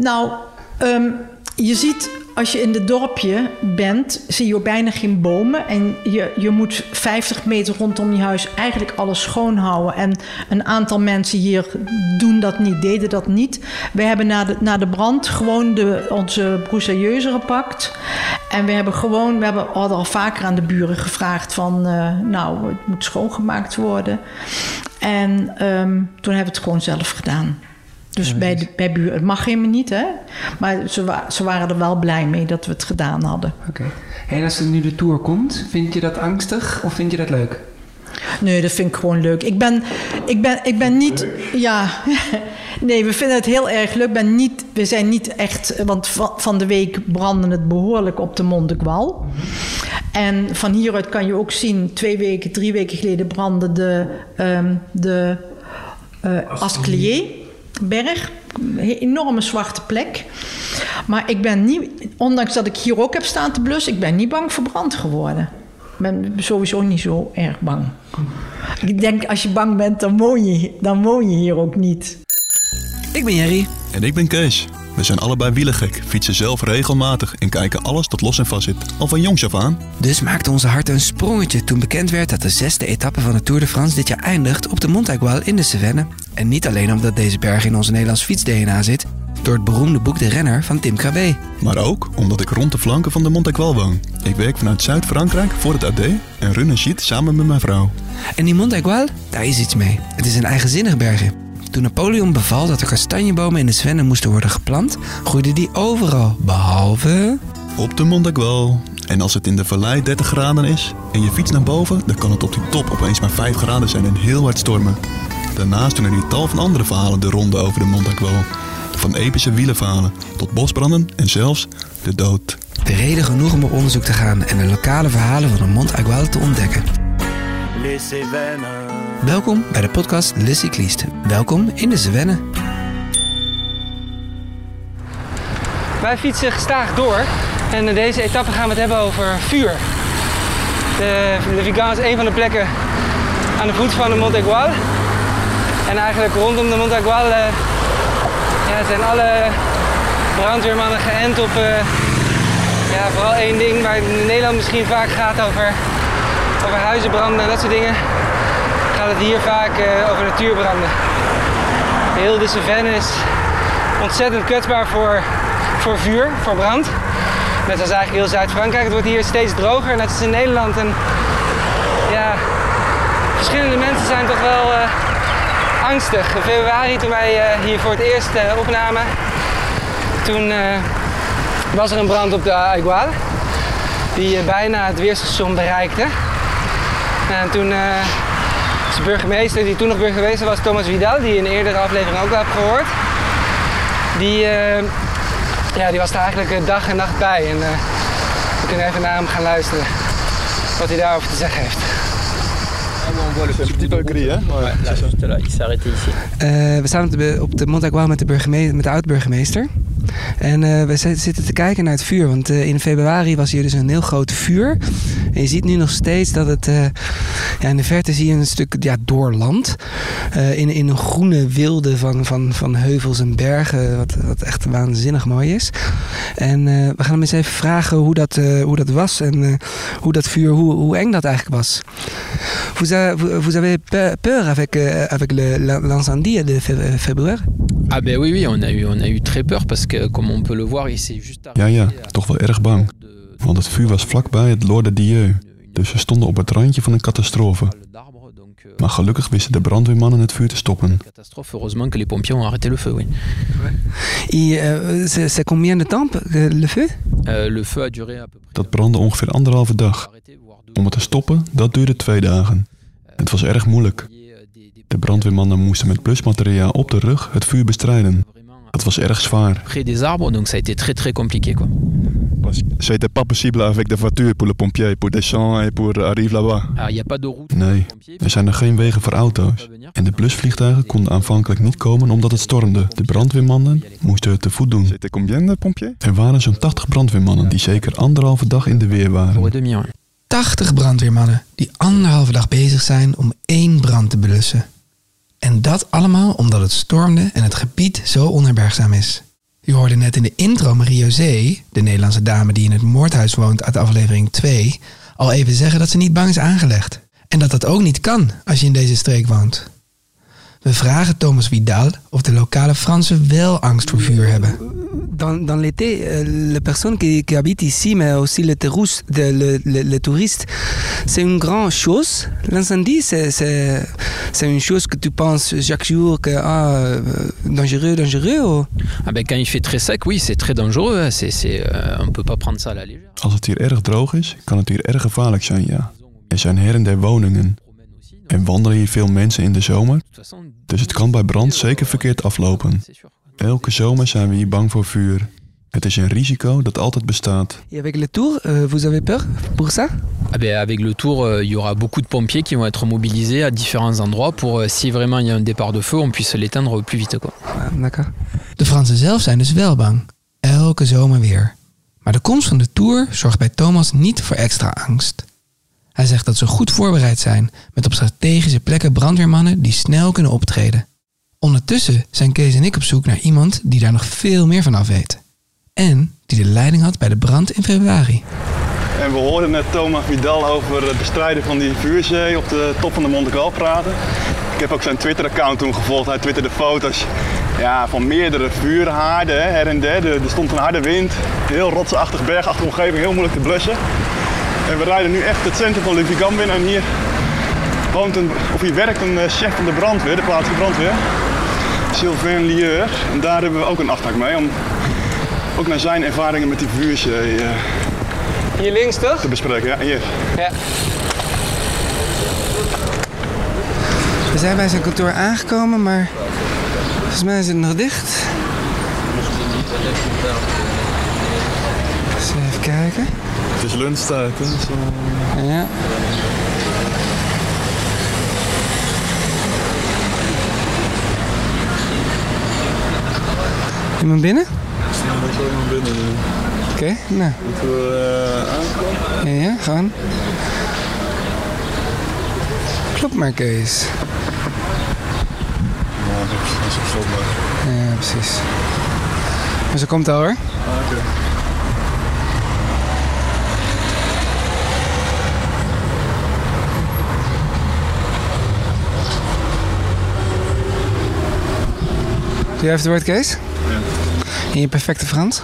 Nou, ehm, je ziet als je in het dorpje bent, zie je bijna geen bomen. En je, je moet 50 meter rondom je huis eigenlijk alles schoonhouden. En een aantal mensen hier doen dat niet, deden dat niet. We hebben na de, na de brand gewoon de, onze broussailleuse gepakt. En we hebben gewoon, we hebben hadden al vaker aan de buren gevraagd van... eh, nou, het moet schoongemaakt worden. En ehm, toen hebben we het gewoon zelf gedaan. Dus bij, de, bij buren, het mag helemaal niet, hè? Maar ze, wa- ze waren er wel blij mee dat we het gedaan hadden. Oké. En als er nu de tour komt, vind je dat angstig of vind je dat leuk? Nee, dat vind ik gewoon leuk. Ik ben, ik ben, ik ben niet. Ja, nee, we vinden het heel erg leuk. Ben niet, we zijn niet echt. Want va- van de week brandde het behoorlijk op de Montekwal. En van hieruit kan je ook zien, twee weken, drie weken geleden brandde de, ehm de eh Asclierberg. Een enorme zwarte plek. Maar ik ben niet, ondanks dat ik hier ook heb staan te blussen, ik ben niet bang voor brand geworden. Ik ben sowieso niet zo erg bang. Ik denk, als je bang bent, dan woon je, dan woon je hier ook niet. Ik ben Jerry. En ik ben Kees. We zijn allebei wielergek, fietsen zelf regelmatig en kijken alles dat los en vast zit. Al van jongs af aan. Dus maakte onze hart een sprongetje toen bekend werd dat de zesde etappe van de Tour de France dit jaar eindigt op de Montaigual in de Cevennes. En niet alleen omdat deze berg in onze Nederlands fiets-DNA zit, door het beroemde boek De Renner van Tim Krabbe. Maar ook omdat ik rond de flanken van de Montequal woon. Ik werk vanuit Zuid-Frankrijk voor het AD en run een sheet samen met mijn vrouw. En die Montaigual, daar is iets mee. Het is een eigenzinnig bergje. Toen Napoleon beval dat er kastanjebomen in de Cevennes moesten worden geplant, groeiden die overal, behalve... Op de Montequal. En als het in de vallei 30 graden is en je fietst naar boven, dan kan het op die top opeens maar 5 graden zijn en heel hard stormen. Daarnaast doen er hier tal van andere verhalen de ronde over de Montequal. Van epische wielenverhalen tot bosbranden en zelfs de dood. De reden genoeg om op onderzoek te gaan en de lokale verhalen van de Montaigual te ontdekken. Welkom bij de podcast Le Cycliste. Welkom in de Cevennes. Wij fietsen gestaag door en in deze etappe gaan we het hebben over vuur. De, de Vigan is een van de plekken aan de voet van de Montegual. En eigenlijk rondom de Montegual eh, ja, zijn alle brandweermannen geënt op eh, ja, vooral één ding waar in Nederland misschien vaak gaat over, over huizenbranden en dat soort dingen. Gaat het hier vaak eh, over natuurbranden. Heel de Cevennes is ontzettend kwetsbaar voor, voor vuur, voor brand. Net als eigenlijk heel Zuid-Frankrijk. Het wordt hier steeds droger, net als in Nederland. En ja, verschillende mensen zijn toch wel eh, angstig. In februari, toen wij eh, hier voor het eerst opnamen, toen was er een brand op de Aigual. Die bijna het weerstation bereikte. En toen de burgemeester, die toen nog burgemeester was, Thomas Vidal, die je in een eerdere aflevering ook wel hebt gehoord. Die, eh, ja, die was daar eigenlijk eh, dag en nacht bij. En eh, we kunnen even naar hem gaan luisteren wat hij daarover te zeggen heeft. Eh, we staan op de, op de met de, burgemeester, met de oud-burgemeester. En eh, we zi- zitten te kijken naar het vuur. Want eh, in februari was hier dus een heel groot vuur. En je ziet nu nog steeds dat het... eh, ja, in de verte zie je een stuk ja, doorland. Eh, in, in een groene wilde van, van, van heuvels en bergen. Wat, wat echt waanzinnig mooi is. En eh, we gaan hem eens even vragen hoe dat, eh, hoe dat was. En eh, hoe dat vuur, hoe, hoe eng dat eigenlijk was. Vous, a- vous, vous avez pe- peur avec, euh, avec l'incendie de fe- février Ah ben oui, oui, on a eu, on a eu très peur parce que comme on peut le voir, il s'est juste Ja, ja, toch wel erg bang. Want het vuur was vlakbij het Lorde Dieu. Dus we stonden op het randje van een catastrofe. euh, Maar gelukkig wisten de brandweermannen het vuur te stoppen. catastrophe. Heureusement que les pompiers ont arrêté le feu, oui. Et euh, c'est c'est combien de temps euh, le feu Euh, le feu a duré à peu près. Dat brandde ongeveer anderhalve dag. Om het te stoppen, dat duurde twee dagen. Het was erg moeilijk. Des- De brandweermannen moesten met blusmateriaal op de rug het vuur bestrijden. Het was erg zwaar. près des arbres, donc ça a été très très compliqué, quoi. C'était pas possible avec de voiture pour le pompier, pour descendre et pour arriver là-bas. Alors il n'y a pas de route Nee, les pompiers, er zijn er geen wegen voor auto's. En de blusvliegtuigen konden aanvankelijk niet komen omdat het stormde. De brandweermannen moesten het te voet doen. Er waren zo'n 80 brandweermannen die zeker anderhalve dag in de weer waren. et demi, ouais. 80 brandweermannen die anderhalve dag bezig zijn om één brand te blussen. En dat allemaal omdat het stormde en het gebied zo onherbergzaam is. U hoorde net in de intro Marie José, de Nederlandse dame die in het moordhuis woont uit aflevering 2, al even zeggen dat ze niet bang is aangelegd. En dat dat ook niet kan als je in deze streek woont. We vragen Thomas Vidal of de lokale Fransen wel angst voor vuur hebben. Dans, dans l'été, euh, les personnes qui, qui habitent ici, mais aussi les touristes, de, le, le, les touristes, c'est une grande chose. L'incendie, c'est, c'est, c'est une chose que tu penses chaque jour que ah, euh, dangereux, dangereux. Ou... Ah ben, quand il fait très sec, oui, c'est très dangereux. C'est, c'est, euh, on peut pas prendre ça à la légère. Als het hier erg droog is, kan het hier erg gevaarlijk zijn, ja. Er zijn her en der woningen. Er wandelen hier veel mensen in de zomer, De dus het kan bij brand zeker verkeerd aflopen. Elke zomer zijn we hier bang voor vuur. Het is een risico dat altijd bestaat. Et avec le tour, euh, vous avez peur pour ça Ah ben, avec le tour, euh, il y aura beaucoup de pompiers qui vont être mobilisés à différents endroits pour, euh, si vraiment il y a un départ de feu, on puisse l'éteindre plus vite. Quoi. Ah, d'accord. De Fransen zelf zijn dus wel bang. Elke zomer weer. Maar de komst van de Tour zorgt bij Thomas niet voor extra angst. Hij zegt dat ze goed voorbereid zijn met op strategische plekken brandweermannen die snel kunnen optreden. Ondertussen zijn Kees en ik op zoek naar iemand die daar nog veel meer van af weet. En die de leiding had bij de brand in februari. En we hoorden net Thomas Vidal over het bestrijden van die vuurzee op de top van de Monte Carlo praten. Ik heb ook zijn Twitter-account toen gevolgd. Hij twitterde foto's ja, van meerdere vuurhaarden, her en der. Er stond een harde wind, heel rotsachtig bergachtige omgeving, heel moeilijk te blussen. En we rijden nu echt het centrum van Luvigan binnen en hier woont een, of hier werkt een eh, chef van de brandweer, de plaatselijke brandweer. Sylvain Lieur. En daar hebben we ook een afspraak mee om ook naar zijn ervaringen met die vuurzee eh, Hier links toch? te bespreken. Ja, hier. Ja. We zijn bij zijn kantoor aangekomen, maar volgens mij is het nog dicht. Dus even kijken. Het is lunchtijd, hè? Zo... Ja. Iemand binnen? Oké, nou. Moeten we eh, aankomen? Ja, ja, gewoon. Klopt maar, Kees. Ja, dat is op zondag. Ja, precies. Maar ze komt al hoor. Oké. Doe jij even het woord, Kees? In je perfecte Frans?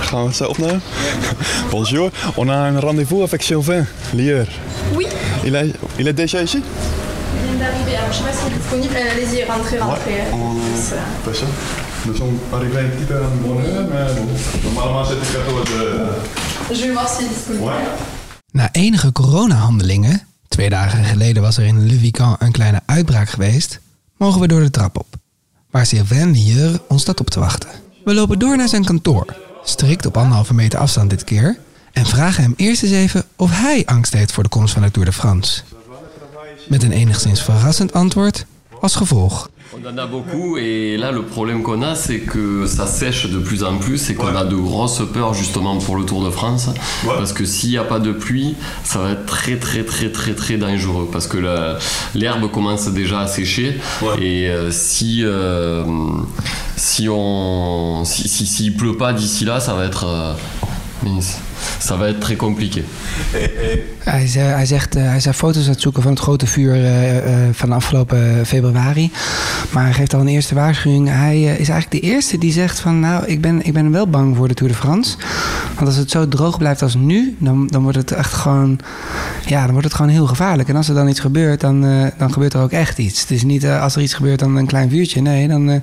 Gaan we het zo opnemen? Bonjour, on a un rendez-vous avec Sylvain Lieur. Oui, Il est, il est déjà ici d'arriver. Alors, je sais pas si elle est disponible. Euh, Allez-y, rentrez, rentrez. On, Plus, euh, Pas ça Nous sommes arrivés un petit peu à une bonne heure, mais bon. Normalement, c'est 14 heures. Je vais voir si disponible. Ouais. Na enige coronahandelingen, twee dagen geleden was er in Le Vican een kleine uitbraak geweest, mogen we door de trap op, waar Sylvain Lieur ons staat op te wachten. We lopen door naar zijn kantoor, strikt op anderhalve meter afstand dit keer, en vragen hem eerst eens even of hij angst heeft voor de komst van de Tour de France. Met een enigszins verrassend antwoord als gevolg. On en a beaucoup et là le problème qu'on a c'est que ça sèche de plus en plus et qu'on a de grosses peurs justement pour le Tour de France. Parce que s'il n'y a pas de pluie ça va être très très très très très dangereux. Parce que l'herbe commence déjà à sécher. Et euh, si euh, si on si si- s'il pleut pas d'ici là ça va être euh, mince, ça va être très compliqué. Hij, ze- hij zegt, eh, hij is foto's aan het zoeken van het grote vuur eh, eh, van afgelopen februari. Maar hij geeft al een eerste waarschuwing. Hij eh, is eigenlijk de eerste die zegt van nou, ik ben, ik ben wel bang voor de Tour de France. Want als het zo droog blijft als nu, dan, dan wordt het echt gewoon, ja, dan wordt het gewoon heel gevaarlijk. En als er dan iets gebeurt, dan, eh, dan gebeurt er ook echt iets. Het is niet eh, als er iets gebeurt dan een klein vuurtje. Nee, dan, eh,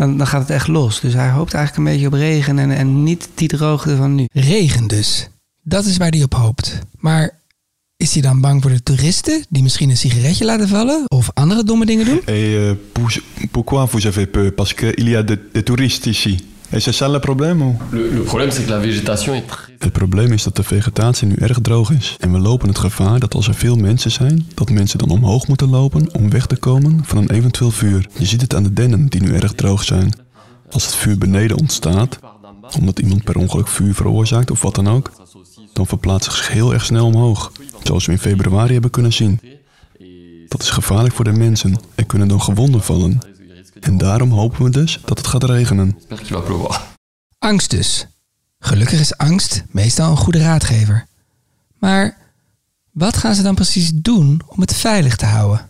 dan, dan gaat het echt los. Dus hij hoopt eigenlijk een beetje op regen en, en niet die droogte van nu. Regen dus. Dat is waar hij op hoopt. Maar is hij dan bang voor de toeristen die misschien een sigaretje laten vallen of andere domme dingen doen? Et euh, pour- pourquoi vous avez peur Parce qu'il y a de- touristes ici. Et c'est ça le problème ou Le, le problème c'est que la végétation est très Het probleem is dat de vegetatie nu erg droog is. En we lopen het gevaar dat als er veel mensen zijn, dat mensen dan omhoog moeten lopen om weg te komen van een eventueel vuur. Je ziet het aan de dennen die nu erg droog zijn. Als het vuur beneden ontstaat, omdat iemand per ongeluk vuur veroorzaakt of wat dan ook, dan verplaatst het zich heel erg snel omhoog. Zoals we in februari hebben kunnen zien. Dat is gevaarlijk voor de mensen. Er kunnen dan gewonden vallen. En daarom hopen we dus dat het gaat regenen. Angst dus. Gelukkig is angst meestal een goede raadgever. Maar wat gaan ze dan precies doen om het veilig te houden?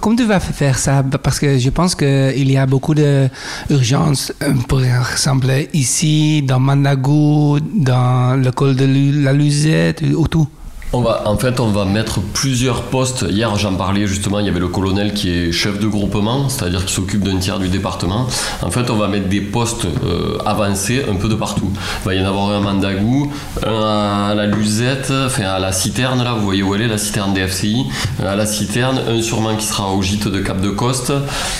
Comment tu vas faire ça Parce que je pense qu'il y a beaucoup d'urgences. Par exemple, ici, dans Mandagou, dans le col de la Luzette, ou tout. On va, en fait, on va mettre plusieurs postes. Hier, j'en parlais justement, il y avait le colonel qui est chef de groupement, c'est-à-dire qui s'occupe d'un tiers du département. En fait, on va mettre des postes euh, avancés un peu de partout. Il va y en avoir un à Mandagou, un à la Luzette, enfin à la citerne, là, vous voyez où elle est, la citerne des FCI. À la citerne, un sûrement qui sera au gîte de Cap de Coste,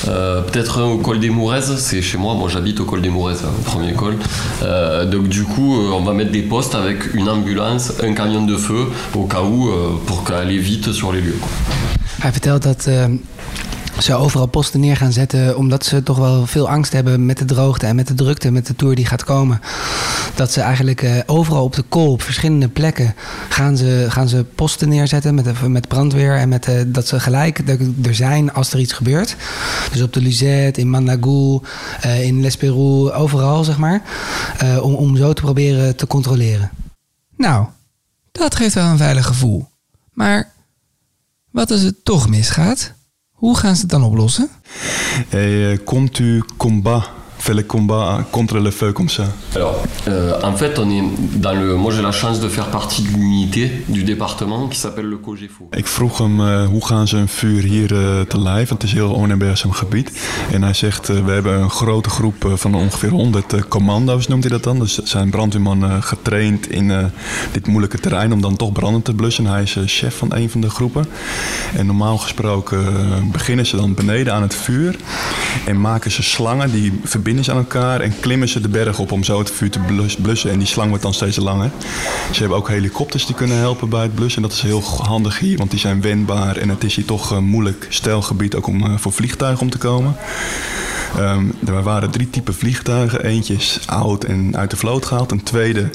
euh, peut-être un au col des Mouraises, c'est chez moi, moi j'habite au col des Mouraises, hein, premier col. Euh, donc du coup, euh, on va mettre des postes avec une ambulance, un camion de feu, au cas euh, pour vite sur les lieux. Hij vertelt dat eh, ze overal posten neer gaan zetten omdat ze toch wel veel angst hebben met de droogte en met de drukte met de tour die gaat komen. Dat ze eigenlijk eh, overal op de kool, op verschillende plekken, gaan ze, gaan ze posten neerzetten met, met brandweer en met, eh, dat ze gelijk er- zijn als er iets gebeurt. Dus op de Luzette, in Mandagou, in L'Esperou, overal zeg maar. om, om zo te proberen te controleren. Nou, dat geeft wel een veilig gevoel. Maar wat als het toch misgaat? Hoe gaan ze het dan oplossen? Et euh, quand tu le combat contre le feu comme ça. Alors, euh, en fait, on est dans le. Moi, j'ai la chance de faire partie de l'unité du département qui s'appelle le COGEFO. Ik vroeg hem eh, hoe gaan ze een vuur hier eh, te lijf, want het is heel onherbergzaam gebied. En hij zegt, eh, we hebben een grote groep van ongeveer 100 eh, commando's, noemt hij dat dan. Dus zijn brandweermannen getraind in dit moeilijke terrein om dan toch branden te blussen. Hij is chef van een van de groepen. En normaal gesproken beginnen ze dan beneden aan het vuur. En maken ze slangen, die verbinden elkaar en klimmen ze de berg op om zo het vuur te blus- blussen. En die slang wordt dan steeds langer. Ze hebben ook helikopters die kunnen helpen bij het blussen. En dat is heel handig hier, want die zijn wendbaar. En het is hier toch een moeilijk stijlgebied ook om, eh, voor vliegtuigen om te komen. Ehm, er waren drie typen vliegtuigen. Eentje is oud en uit de vloot gehaald. Een tweede,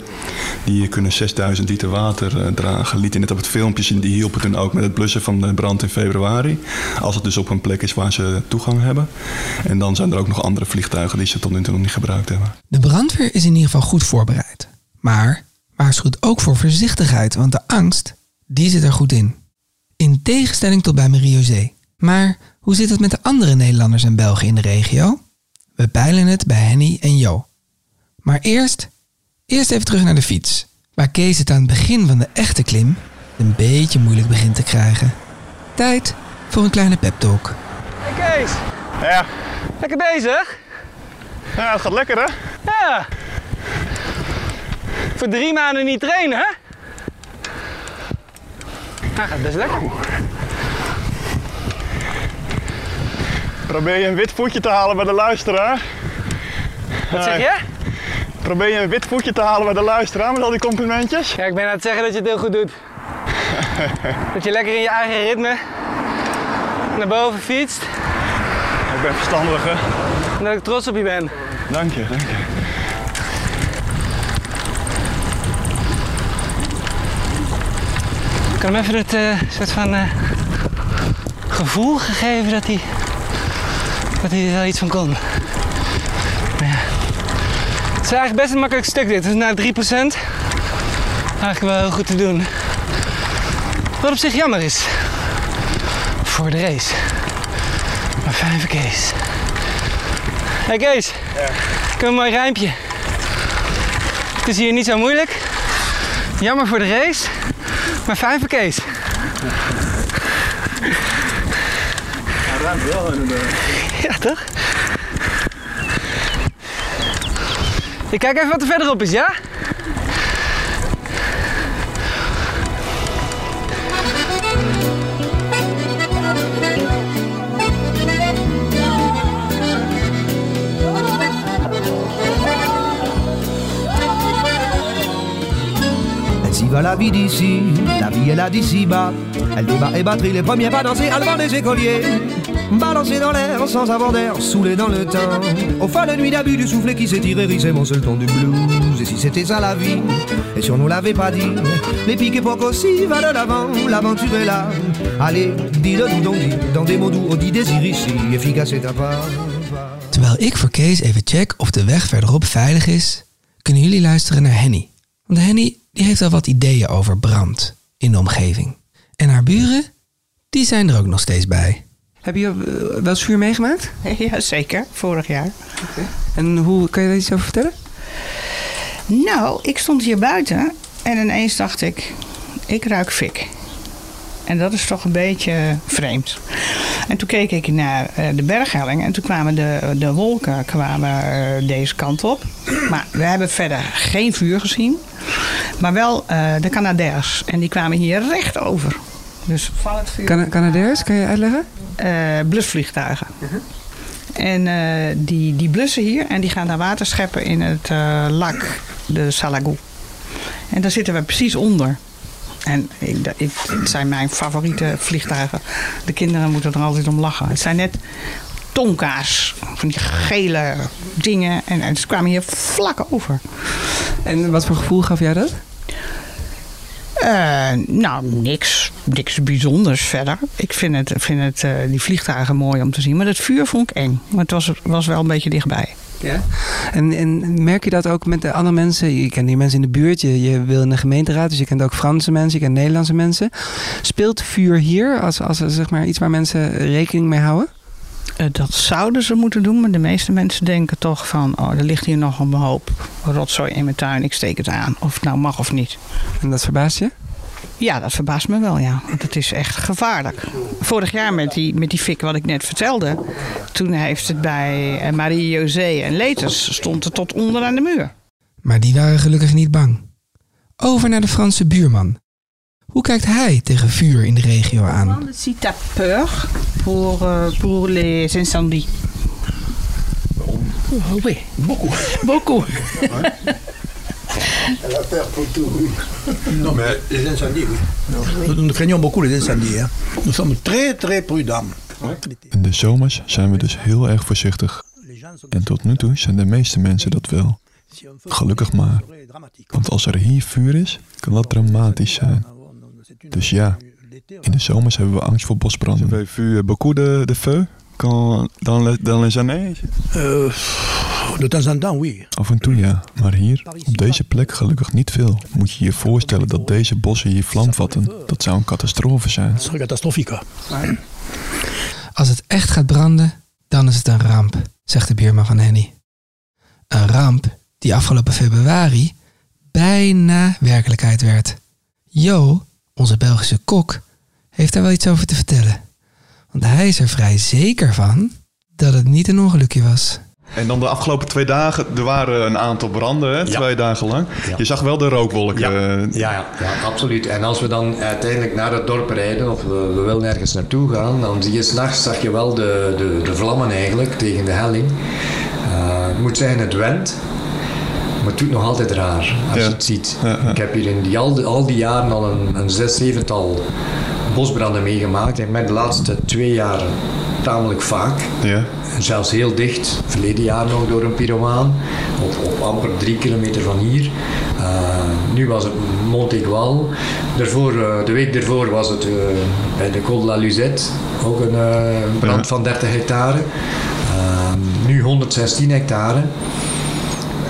die kunnen 6000 liter water eh, dragen. Liet je net op het filmpje zien, die hielpen toen ook met het blussen van de brand in februari. Als het dus op een plek is waar ze toegang hebben. En dan zijn er ook nog andere vliegtuigen die ze tot nu toe nog niet gebruikt hebben. De brandweer is in ieder geval goed voorbereid. Maar waarschuwt ook voor voorzichtigheid, want de angst, die zit er goed in. In tegenstelling tot bij Marie-José. Maar hoe zit het met de andere Nederlanders en Belgen in de regio? We peilen het bij Henny en Jo. Maar eerst, eerst even terug naar de fiets. Waar Kees het aan het begin van de echte klim een beetje moeilijk begint te krijgen. Tijd voor een kleine pep talk. Hey Kees, Ja, lekker bezig? ja het gaat lekker hè? Ja. Voor drie maanden niet trainen, hè? Nou, gaat best lekker. Probeer je een wit voetje te halen bij de luisteraar. Wat zeg je? Probeer je een wit voetje te halen bij de luisteraar met al die complimentjes. Ja, ik ben aan het zeggen dat je het heel goed doet. dat je lekker in je eigen ritme naar boven fietst. Ik ben verstandig hè. En dat ik trots op je ben. Dank je, dank je. Ik heb hem even het eh, soort van eh, gevoel gegeven dat hij, dat hij er wel iets van kon. Maar ja. Het is eigenlijk best een makkelijk stuk dit. Dus na 3% eigenlijk wel heel goed te doen. Wat op zich jammer is. Voor de race. Maar fijn voor Kees. Hey Kees. Ik heb een mooi rijmpje. Het is hier niet zo moeilijk. Jammer voor de race. Maar fijn voor Kees. ruimt wel inderdaad. Ja, toch? Ik kijk even wat er verderop is, ja? La vie d'ici, la vie est là d'ici bas. Elle débat et batterie, les premiers pas dansés à devant des écoliers. Balancés dans l'air sans avoir d'air, saoulés dans le temps. Au fond de nuit d'abus du soufflet qui tiré, risait mon seul ton du blues. Et si c'était ça la vie, et si on nous l'avait pas dit, les piques époques aussi, va de l'avant, l'aventure est là. Allez, dis-le nous donc, dis, dans des mots doux, on dit désir ici, efficace et ta part. Terwijl ik voor Kees even check of de weg verderop veilig is, kunnen jullie luisteren naar Henny. Want Henny die heeft al wat ideeën over brand in de omgeving. En haar buren, die zijn er ook nog steeds bij. Heb je eh, wel eens vuur meegemaakt? Ja, zeker. Vorig jaar. En hoe kan je daar iets over vertellen? Nou, ik stond hier buiten en ineens dacht ik, ik ruik fik. En dat is toch een beetje vreemd. En toen keek ik naar eh, de berghelling en toen kwamen de, de wolken kwamen, eh, deze kant op. Maar we hebben verder geen vuur gezien. Maar wel de Canadairs. En die kwamen hier recht over. Dus van het vuur. Cana Canadairs, kan je uitleggen? eh blusvliegtuigen. En eh, die, die blussen hier en die gaan daar water scheppen in het eh, lak, de Salagou. En daar zitten we precies onder. En ik, ik, het zijn mijn favoriete vliegtuigen. De kinderen moeten er altijd om lachen. Het zijn net tonka's, van die gele dingen. En, en ze kwamen hier vlak over. En wat voor gevoel gaf jij dat? Eh, nou, niks, niks bijzonders verder. Ik vind, het, vind het, eh, die vliegtuigen mooi om te zien. Maar het vuur vond ik eng. Maar het was, was wel een beetje dichtbij. Ja. En, en merk je dat ook met de andere mensen? Je kent die mensen in de buurt, je, je wil in de gemeenteraad, dus je kent ook Franse mensen, je kent Nederlandse mensen. Speelt vuur hier als, als zeg maar, iets waar mensen rekening mee houden? Eh, dat zouden ze moeten doen, maar de meeste mensen denken toch van... oh, er ligt hier nog een hoop rotzooi in mijn tuin, ik steek het aan. Of het nou mag of niet. En dat verbaast je? Ja, dat verbaast me wel, ja. Want het is echt gevaarlijk. Vorig jaar met die, met die fik wat ik net vertelde... toen heeft het bij eh, Marie-José en Leters... stond het tot onder aan de muur. Maar die waren gelukkig niet bang. Over naar de Franse buurman. Hoe kijkt hij tegen vuur in de regio aan? Si t'as peur pour, euh, pour les incendies. Oh, oui, beaucoup. Beaucoup. Elle a peur pour tout. Non, mais les incendies, oui. Nous, nous craignons beaucoup les incendies. Hein. Nous sommes très, très prudents. In de zomers zijn we dus heel erg voorzichtig. En tot nu toe zijn de meeste mensen dat wel. Gelukkig maar. Want als er hier vuur is, kan dat dramatisch zijn. Dus ja, in de zomers hebben we angst voor bosbranden. Vous vu beaucoup de, de feu quand, dans, les, dans les années? Euh, de temps en temps, oui. Af en toe ja, maar hier, op deze plek gelukkig niet veel. Moet je je voorstellen dat deze bossen hier vlam vatten. Dat zou een catastrofe zijn. C'est catastrophique. Als het echt gaat branden, dan is het een ramp, zegt de buurman van Henny. Een ramp die afgelopen februari bijna werkelijkheid werd. Jo, onze Belgische kok, heeft daar wel iets over te vertellen. Want hij is er vrij zeker van dat het niet een ongelukje was. En dan de afgelopen twee dagen, er waren een aantal branden, hè, twee dagen lang. Je zag wel de rookwolken. Ja. eh, Ja, ja, absoluut. En als we dan uiteindelijk naar het dorp rijden, of we, we willen ergens naartoe gaan, dan zie je s'nachts zag je wel de, de, de vlammen eigenlijk tegen de helling. Eh, het moet zijn, het went. Maar het doet nog altijd raar als Ja. je het ziet. Ik heb hier in die, al, die, al die jaren al een, een zes, zevental bosbranden meegemaakt. Ik merk de laatste twee jaar tamelijk vaak. Ja. En zelfs heel dicht, verleden jaar nog door een pyromaan, op, op amper drie kilometer van hier. Eh, nu was het Montegual. Daarvoor, eh, de week daarvoor was het eh, bij de Col de la Luzette, ook een brand Ja. van 30 hectare. Eh, nu 116 hectare.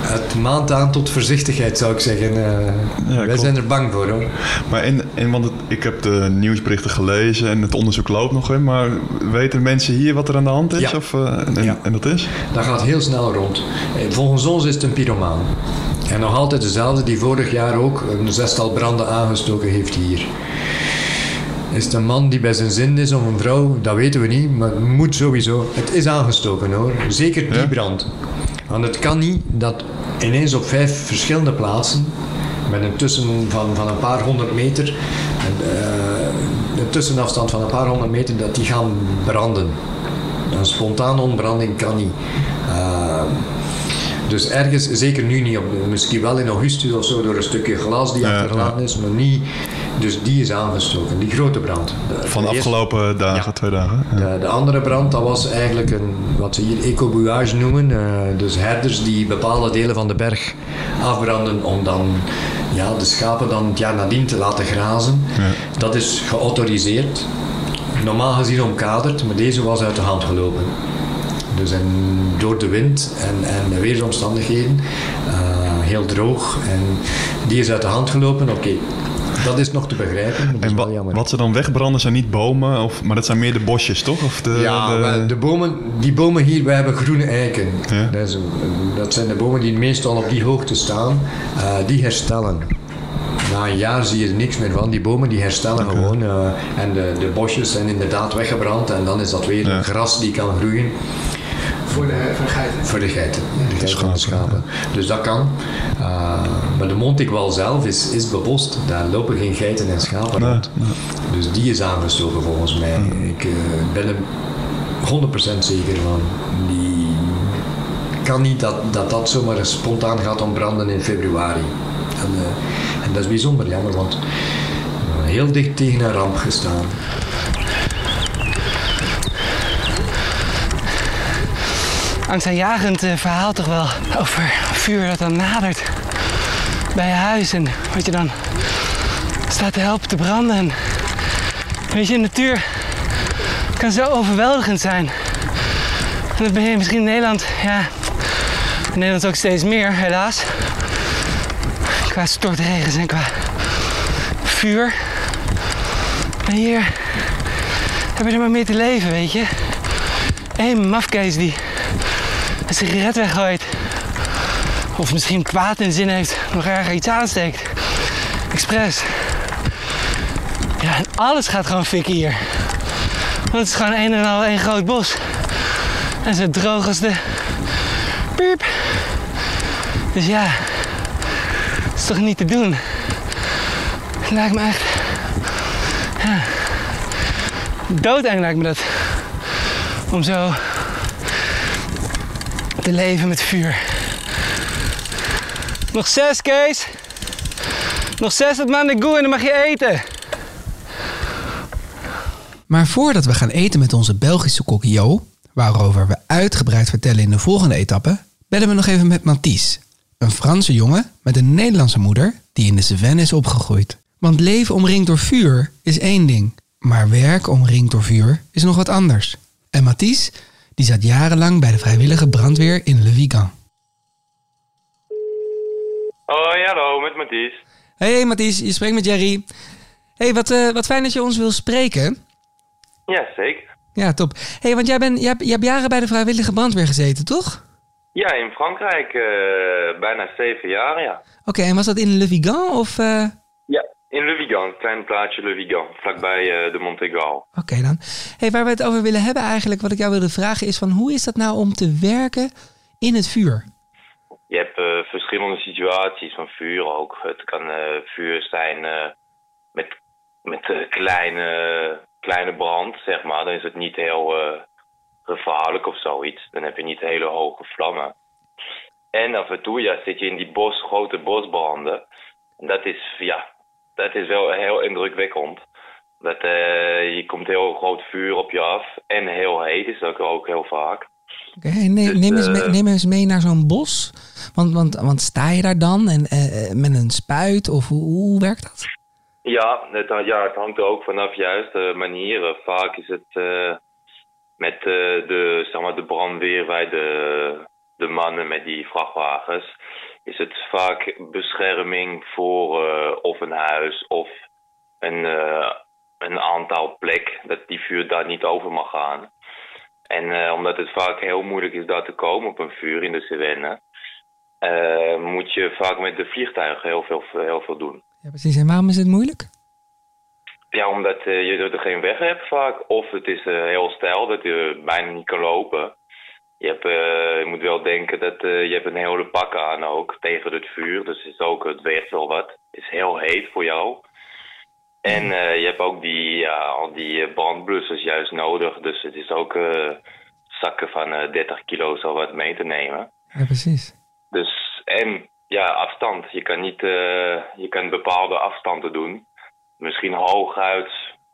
Het maand aan tot voorzichtigheid zou ik zeggen. Eh, wij klopt. zijn er bang voor hoor. Maar in, in, want het- ik heb de nieuwsberichten gelezen en het onderzoek loopt nog. Hè, maar weten mensen hier wat er aan de hand is? Ja. Of, eh, en, en dat is? Dat gaat heel snel rond. Eh, Volgens ons is het een pyromaan. En nog altijd dezelfde die vorig jaar ook een zestal branden aangestoken heeft hier. Is het een man die bij zijn zin is of een vrouw? Dat weten we niet, maar het moet sowieso. Het is aangestoken hoor. Zeker die brand. Want het kan niet dat ineens op vijf verschillende plaatsen, met een tussen van, van een paar honderd meter, een, eh, een tussenafstand van een paar honderd meter, dat die gaan branden. Een spontane ontbranding kan niet. Uh, dus ergens, zeker nu niet, op, misschien wel in augustus of zo, door een stukje glas die achtergelaten is, maar niet. Dus die is aangestoken, die grote brand. De- Van de afgelopen dagen, twee dagen. Ja. de, de andere brand, dat was eigenlijk een, wat ze hier ecobuage noemen. eh, dus herders die bepaalde delen van de berg afbranden om dan ja, de schapen dan het jaar nadien te laten grazen. Dat is geautoriseerd. Normaal gezien omkaderd, maar deze was uit de hand gelopen. Dus en door de wind en, en de weersomstandigheden, eh, heel droog. En die is uit de hand gelopen. Oké, dat is nog te begrijpen. En wa- wat ze dan wegbranden zijn niet bomen, of, maar dat zijn meer de bosjes, toch? Of de, Ja, de- maar de bomen, die bomen hier, wij hebben groene eiken. Ja. Dat, is dat zijn de bomen die meestal op die hoogte staan. eh, die herstellen. Na een jaar zie je er niks meer van. Die bomen die herstellen gewoon. eh, en de, de bosjes zijn inderdaad weggebrand. En dan is dat weer Ja. gras die kan groeien. Voor de, voor de geiten. Voor de geiten. De geiten en de schapen. Dus dat kan. Eh, maar de Montikwal zelf is, is bebost. Daar lopen geen geiten en schapen Nee, rond. nee. Dus die is aangestoken volgens mij. Ik eh, ben er 100% zeker van. Die kan niet dat dat, dat zomaar spontaan gaat ontbranden in februari. En, eh, en dat is bijzonder jammer, want heel dicht tegen een ramp gestaan. angstaanjagend eh, verhaal toch wel over vuur dat dan nadert bij je huis en wat je dan staat te helpen te branden. En weet je, natuur kan zo overweldigend zijn. En dat ben je misschien in Nederland, ja, in Nederland ook steeds meer, helaas. Qua stortregens en qua vuur. Maar hier heb je er maar mee te leven, weet je. Eén mafkees die een sigaret weggooit. Of misschien kwaad in zin heeft, nog erger iets aansteekt. Expres. Ja, alles gaat gewoon fikken hier. Want het is gewoon een en al één groot bos. En zo droog als de... Piep. Dus ja, is toch niet te doen. Het lijkt me echt... Ja, doodeng lijkt me dat. Om zo te leven met vuur. Nog zes, Kees. Nog zes het mandegoe en dan mag je eten. Maar voordat we gaan eten met onze Belgische kok Jo, waarover we uitgebreid vertellen in de volgende etappe, bellen we nog even met Mathies. Een Franse jongen met een Nederlandse moeder die in de Cevennes is opgegroeid. Want leven omringd door vuur is één ding, maar werk omringd door vuur is nog wat anders. En Mathies, die zat jarenlang bij de vrijwillige brandweer in Le Vigan. Hoi, hallo, met Mathies. Hey Mathies, je spreekt met Jerry. Hey, wat, eh, wat fijn dat je ons wil spreken. Ja, zeker. Ja, top. Hey, want jij, bent, jij, hebt, jij hebt jaren bij de vrijwillige brandweer gezeten, toch? Ja, in Frankrijk eh, bijna zeven jaar, ja. Oké, en was dat in Le Vigan of... eh, Ja, in Le Vigan, een klein plaatsje Le Vigan, vlakbij de Montegal. Oké dan. Hey, waar we het over willen hebben eigenlijk, wat ik jou wilde vragen is van hoe is dat nou om te werken in het vuur? Je hebt eh, verschillende situaties van vuur ook. Het kan eh, vuur zijn eh, met, met kleine, kleine brand, zeg maar. Dan is het niet heel gevaarlijk of zoiets. Dan heb je niet hele hoge vlammen. En af en toe ja, zit je in die bos, grote bosbranden. En dat is, ja, dat is wel heel indrukwekkend. Dat, je komt heel groot vuur op je af. En heel heet is dat ook heel vaak. Oké, neem, Dus, neem, eens mee, neem eens mee naar zo'n bos. Want, want, want sta je daar dan en, eh, eh, met een spuit of hoe, werkt dat? Ja het, ja, het hangt er ook vanaf juist de manieren. Vaak is het eh, met de, zeg maar, de brandweer bij de, de mannen met die vrachtwagens. Is het vaak bescherming voor of een huis of een, een aantal plek dat die vuur daar niet over mag gaan. En omdat het vaak heel moeilijk is daar te komen op een vuur in de Cevennes, eh, moet je vaak met de vliegtuigen heel veel, heel veel doen. Ja, precies. En waarom is het moeilijk? Ja, omdat eh, je er geen weg hebt vaak. Of het is eh, heel steil dat je bijna niet kan lopen. Je, hebt, je moet wel denken dat je hebt een hele pak aan ook tegen het vuur. Dus het, is ook, het weegt wel wat. Het is heel heet voor jou. En je hebt ook die, ja, al die brandblussers juist nodig. Dus het is ook eh, zakken van eh 30 kilo zo wat mee te nemen. Ja, precies. Dus, en ja, afstand. Je kan niet, eh, je kan bepaalde afstanden doen. Misschien hooguit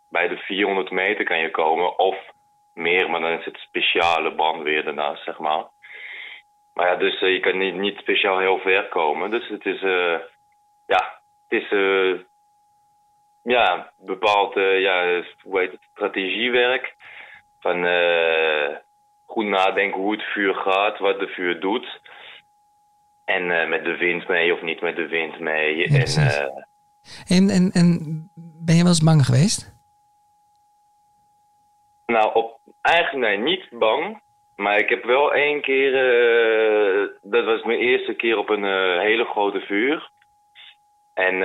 bij de 400 meter kan je komen of meer, maar dan is het speciale brandweer daarnaast, zeg maar. Maar ja, dus eh, je kan niet, niet speciaal heel ver komen. Dus het is, eh, ja, het is, ja, bepaald, ja, hoe heet het, strategiewerk. Van, goed nadenken hoe het vuur gaat, wat de vuur doet. En eh, met de wind mee of niet met de wind mee. Ja, en, eh, En, en, en ben je wel eens bang geweest? nou, op, eigenlijk nee, niet bang. Maar ik heb wel één keer, eh, dat was mijn eerste keer op een hele grote vuur. En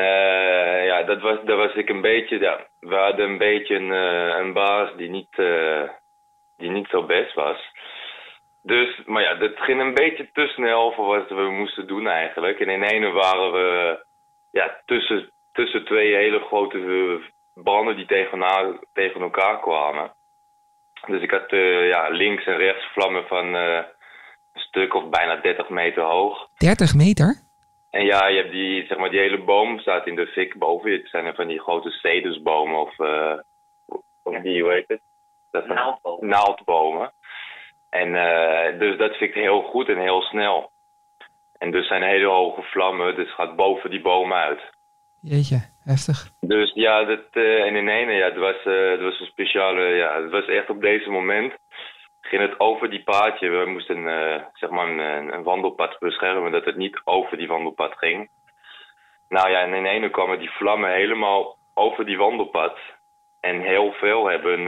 ja, dat was, dat was ik een beetje, ja, we hadden een beetje een, een baas die niet, die niet zo best was. Dus, maar ja, dat ging een beetje te snel voor wat we moesten doen eigenlijk. En in ene waren we ja, tussen, tussen twee hele grote branden die tegen, na- tegen elkaar kwamen. Dus ik had eh, ja, links en rechts vlammen van eh, een stuk of bijna 30 meter hoog. 30 meter? En ja, je hebt die, zeg maar, die hele boom staat in de fik boven je. Het zijn er van die grote cedersbomen of, eh of die, hoe heet het? Dat zijn naaldbomen. En eh, dus dat fikt heel goed en heel snel. En dus zijn hele hoge vlammen, dus gaat boven die boom uit. Jeetje, heftig. Dus ja, dat, eh, en in ene, ja, het was, eh, het was een speciale, ja, het was echt op deze moment. Ging het over die paadje. We moesten zeg maar een, een wandelpad beschermen, dat het niet over die wandelpad ging. Nou ja, en in ene kwamen die vlammen helemaal over die wandelpad. En heel veel hebben,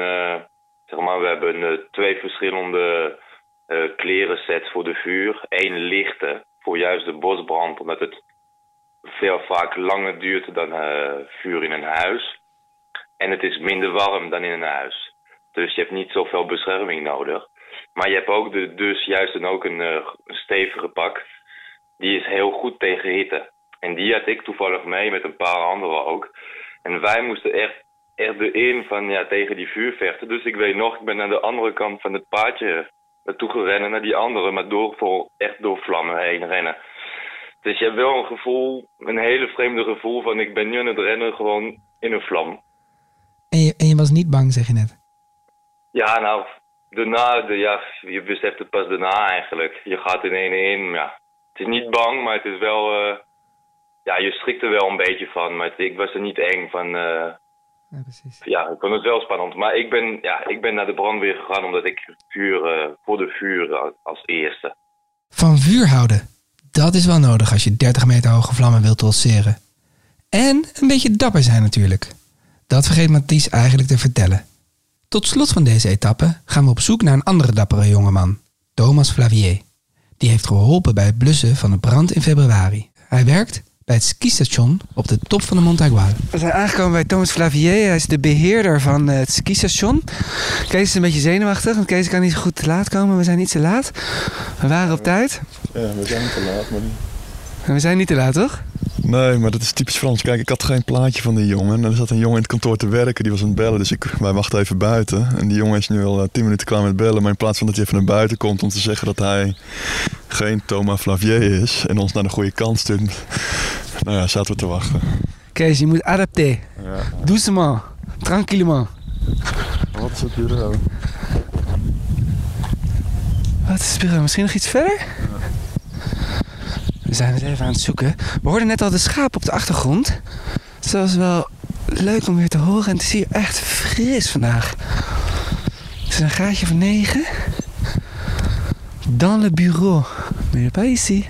zeg maar, we hebben eh, twee verschillende eh klerensets voor de vuur. Eén lichte, voor juist de bosbrand, omdat het veel vaak langer duurt dan eh, vuur in een huis. En het is minder warm dan in een huis. Dus je hebt niet zoveel bescherming nodig. Maar je hebt ook de, dus juist dan ook een, een stevige pak. Die is heel goed tegen hitte. En die had ik toevallig mee met een paar anderen ook. En wij moesten echt, echt erin van ja, tegen die vuur vechten. Dus ik weet nog, ik ben naar de andere kant van het paadje naartoe gerennen, naar die andere, maar door, voor, echt door vlammen heen rennen. Dus je hebt wel een gevoel, een hele vreemde gevoel van ik ben nu aan het rennen gewoon in een vlam. En je, en je was niet bang, zeg je net. Ja, nou, daarna, de, ja, je beseft het pas daarna eigenlijk. Je gaat in één in, ja. Het is niet bang, maar het is wel, eh, ja, je schrikt er wel een beetje van. Maar het- ik was er niet eng van, eh, Ja, precies. ja, ik vond het wel spannend. Maar ik ben, ja, ik ben naar de brandweer gegaan omdat ik vuur, eh, voor de vuur als, eerste. Van vuur houden. Dat is wel nodig als je 30 meter hoge vlammen wilt trotseren. En een beetje dapper zijn natuurlijk. Dat vergeet Mathies eigenlijk te vertellen. Tot slot van deze etappe gaan we op zoek naar een andere dappere jongeman. Thomas Flavier. Die heeft geholpen bij het blussen van de brand in februari. Hij werkt bij het skistation op de top van de Montagual. We zijn aangekomen bij Thomas Flavier. Hij is de beheerder van eh, het skistation. Kees is een beetje zenuwachtig, want Kees kan niet zo goed te laat komen. We zijn niet te laat. We waren op tijd. Ja, we zijn niet te laat, maar... We zijn niet te laat, toch? Nee, maar dat is typisch Frans. Kijk, ik had geen plaatje van die jongen. En er zat een jongen in het kantoor te werken, die was aan het bellen. Dus ik, wij wachten even buiten. En die jongen is nu al eh, tien minuten klaar met bellen. Maar in plaats van dat hij even naar buiten komt om te zeggen dat hij geen Thomas Flavier is... en ons naar de goede kant stuurt... Nou ja, zaten we te wachten. Kees, je moet adapteren. Ja. Doucement. Tranquillement. Wat is het bureau? Wat is het bureau? Misschien nog iets verder? We zijn het even aan het zoeken. We hoorden net al de schaap op de achtergrond. Dus dat was wel leuk om weer te horen. En het is hier echt fris vandaag. Het is een gaatje van 9. Dans le bureau. Il est pas ici.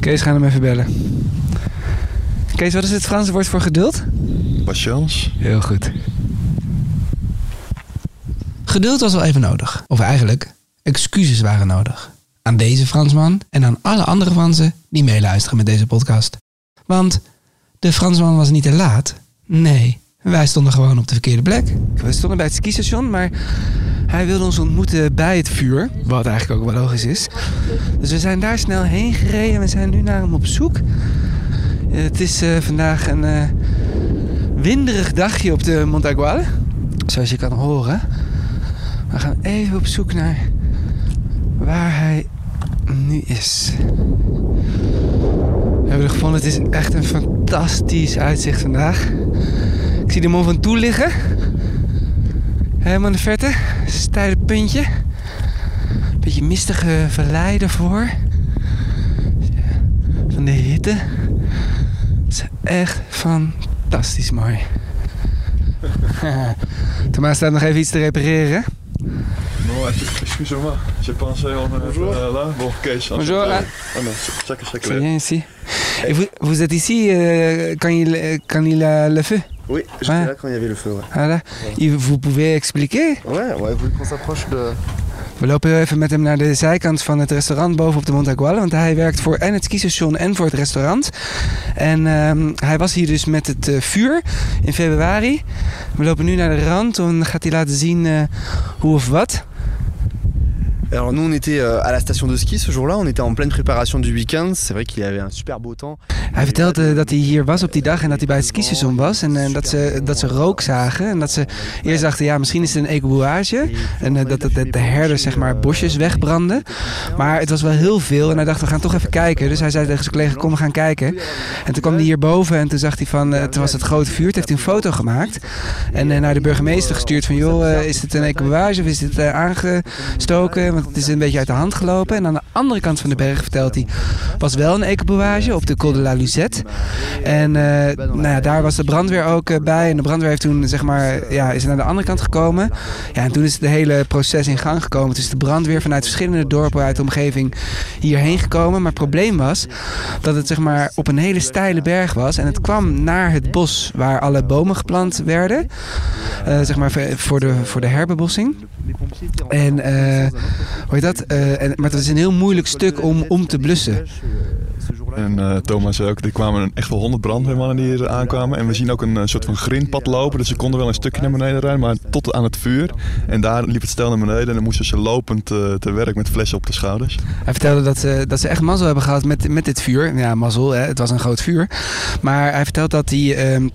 Kees, gaan hem even bellen. Kees, wat is het Franse woord voor geduld? Patience. Heel goed. Geduld was wel even nodig. Of eigenlijk, excuses waren nodig. Aan deze Fransman en aan alle andere Fransen die meeluisteren met deze podcast. Want de Fransman was niet te laat. Nee, wij stonden gewoon op de verkeerde plek. We stonden bij het skistation, maar hij wilde ons ontmoeten bij het vuur. Wat eigenlijk ook wel logisch is. Dus we zijn daar snel heen gereden. We zijn nu naar hem op zoek. Het is eh, vandaag een eh, winderig dagje op de Montaguale. Zoals je kan horen. We gaan even op zoek naar waar hij nu is. We hebben er gevonden. Het is echt een fantastisch uitzicht vandaag. Ik zie de Mont Ventoux liggen. Helemaal in de verte. Steile puntje. Beetje mistige vallei ervoor. Van de hitte. Het is echt fantastisch mooi. Thomas staat nog even iets te repareren. Non, excusez-moi, j'ai pensé en Bonjour. euh, là. Bon, Kees. Bonjour, ah. ah non, c'est que c'est bien ici. Et vous, vous êtes ici euh, quand, il, quand il a le feu Oui, j'étais Ouais. là quand il y avait le feu, ouais. Voilà. Il- Vous pouvez expliquer Ouais, ouais, vous qu'on s'approche de... We lopen even met hem naar de zijkant van het restaurant boven op de Montaguale. Want hij werkt voor en het skistation en voor het restaurant. En ehm, hij was hier dus met het eh, vuur in februari. We lopen nu naar de rand. Dan gaat hij laten zien eh, hoe of wat. Alors nous on était euh, à la station de ski ce jour-là, on était en pleine préparation du week-end. C'est vrai qu'il y avait un super beau temps. Hij vertelde dat hij hier was op die dag en dat hij bij het skistation was. En eh, dat, ze, dat ze rook zagen. En dat ze eerst dachten, ja, misschien is het een ecobouage. En eh, dat, dat, dat de herders zeg maar bosjes wegbranden. Maar het was wel heel veel. En hij dacht, we gaan toch even kijken. Dus hij zei tegen zijn collega, kom we gaan kijken. En toen kwam hij hierboven en toen zag hij van, eh, toen was het grote vuur. Toen heeft hij een foto gemaakt. En eh, naar de burgemeester gestuurd van, joh, eh, is dit een ecobouage of is dit eh, aangestoken? Het is een beetje uit de hand gelopen. En aan de andere kant van de berg vertelt hij, was wel een ecobouage op de Col de la Luzette. En eh, nou ja, daar was de brandweer ook eh, bij. En de brandweer heeft toen, zeg maar, ja, is naar de andere kant gekomen. Ja, en toen is het hele proces in gang gekomen. Dus de brandweer vanuit verschillende dorpen uit de omgeving hierheen gekomen. Maar het probleem was dat het zeg maar op een hele steile berg was. En het kwam naar het bos waar alle bomen geplant werden. Eh, zeg maar voor de, voor de herbebossing. En hoe heet dat? Eh, en, maar het is een heel moeilijk stuk om, om te blussen. En eh, Thomas zei ook, er kwamen echt wel honderd brandweermannen die hier aankwamen. En we zien ook een eh, soort van grindpad lopen. Dus ze konden wel een stukje naar beneden rijden, maar tot aan het vuur. En daar liep het stel naar beneden en dan moesten ze lopend te werk met flessen op de schouders. Hij vertelde dat ze, dat ze echt mazzel hebben gehad met, met dit vuur. Ja, mazzel, hè? het was een groot vuur. Maar hij vertelt dat hij... ehm,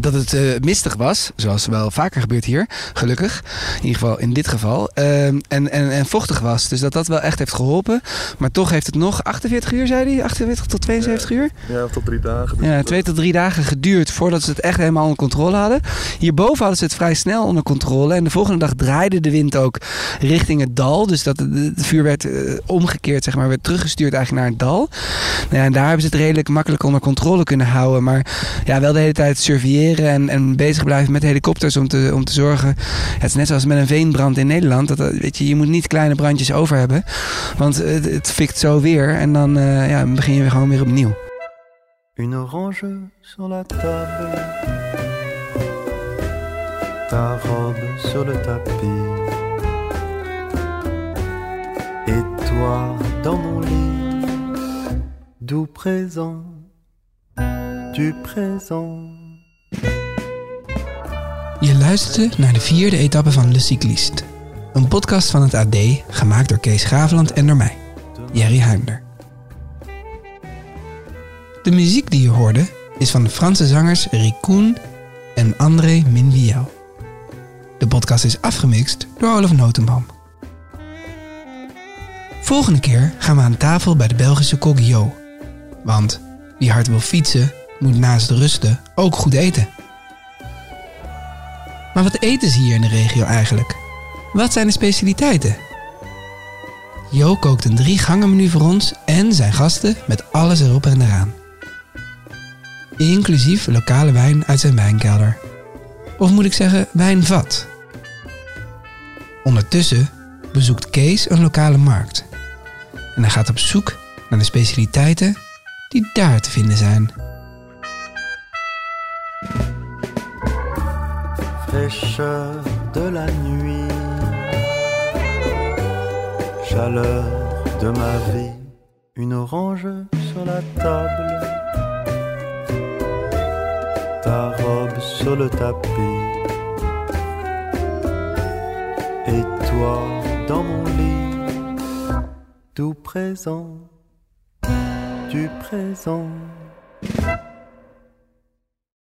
dat het eh, mistig was, zoals wel vaker gebeurt hier, gelukkig. In ieder geval in dit geval. Ehm, en, en, en vochtig was. Dus dat dat wel echt heeft geholpen. Maar toch heeft het nog 48 uur, zei hij? 48 tot 72 uur? Ja, tot drie dagen. Ja, twee tot drie dagen geduurd voordat ze het echt helemaal onder controle hadden. Hierboven hadden ze het vrij snel onder controle. En de volgende dag draaide de wind ook richting het dal. Dus dat het, vuur werd eh, omgekeerd, zeg maar, werd teruggestuurd eigenlijk naar het dal. Nou ja, en daar hebben ze het redelijk makkelijk onder controle kunnen houden. Maar ja, wel de hele tijd surveilleren en, en bezig blijven met helikopters om te, om te zorgen. Het is net zoals met een veenbrand in Nederland. Dat, eh, weet je, je moet niet kleine brandjes over hebben. Want het, het fikt zo weer en dan eh, ja, begin je gewoon weer opnieuw. Une orange sur la table, ta robe sur le tapis, et toi dans mon lit, doux présent, du présent. Je luisterde naar de vierde etappe van Le Cycliste. Een podcast van het AD, gemaakt door Kees Graveland en door mij, Jerry Huinder. De muziek die je hoorde is van de Franse zangers Ricoen en André Minviel. De podcast is afgemixt door Olaf Notenboom. Volgende keer gaan we aan tafel bij de Belgische Jo. Want wie hard wil fietsen, moet naast rusten ook goed eten. Maar wat eten ze hier in de regio eigenlijk? Wat zijn de specialiteiten? Jo kookt een drie gangen menu voor ons en zijn gasten met alles erop en eraan. Inclusief lokale wijn uit zijn wijnkelder. Of moet ik zeggen wijnvat. Ondertussen bezoekt Kees een lokale markt. En hij gaat op zoek naar de specialiteiten die daar te vinden zijn. De la nuit, chaleur de ma vie, une orange sur la table, ta robe sur le tapis, et toi dans mon lit, tout présent, du présent.